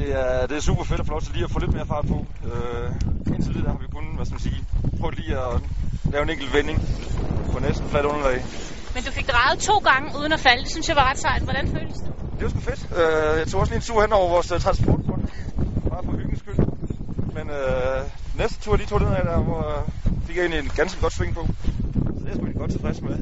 Det er, det er super fedt at få lov til lige at få lidt mere fart på. Øh, indtil videre har vi kun, hvad skal man sige, prøvet lige at lave en enkelt vending på næsten fladt underlag. Men du fik drejet to gange uden at falde. Det synes jeg var ret sejt. Hvordan føles det? Det var sgu fedt. Øh, jeg tog også lige en tur hen over vores øh, uh, transportgrund. Bare for hyggens skyld. Men øh, næste tur lige tog den af der, hvor øh, fik jeg egentlig en ganske godt sving på. Så det er jeg sgu godt tilfreds med.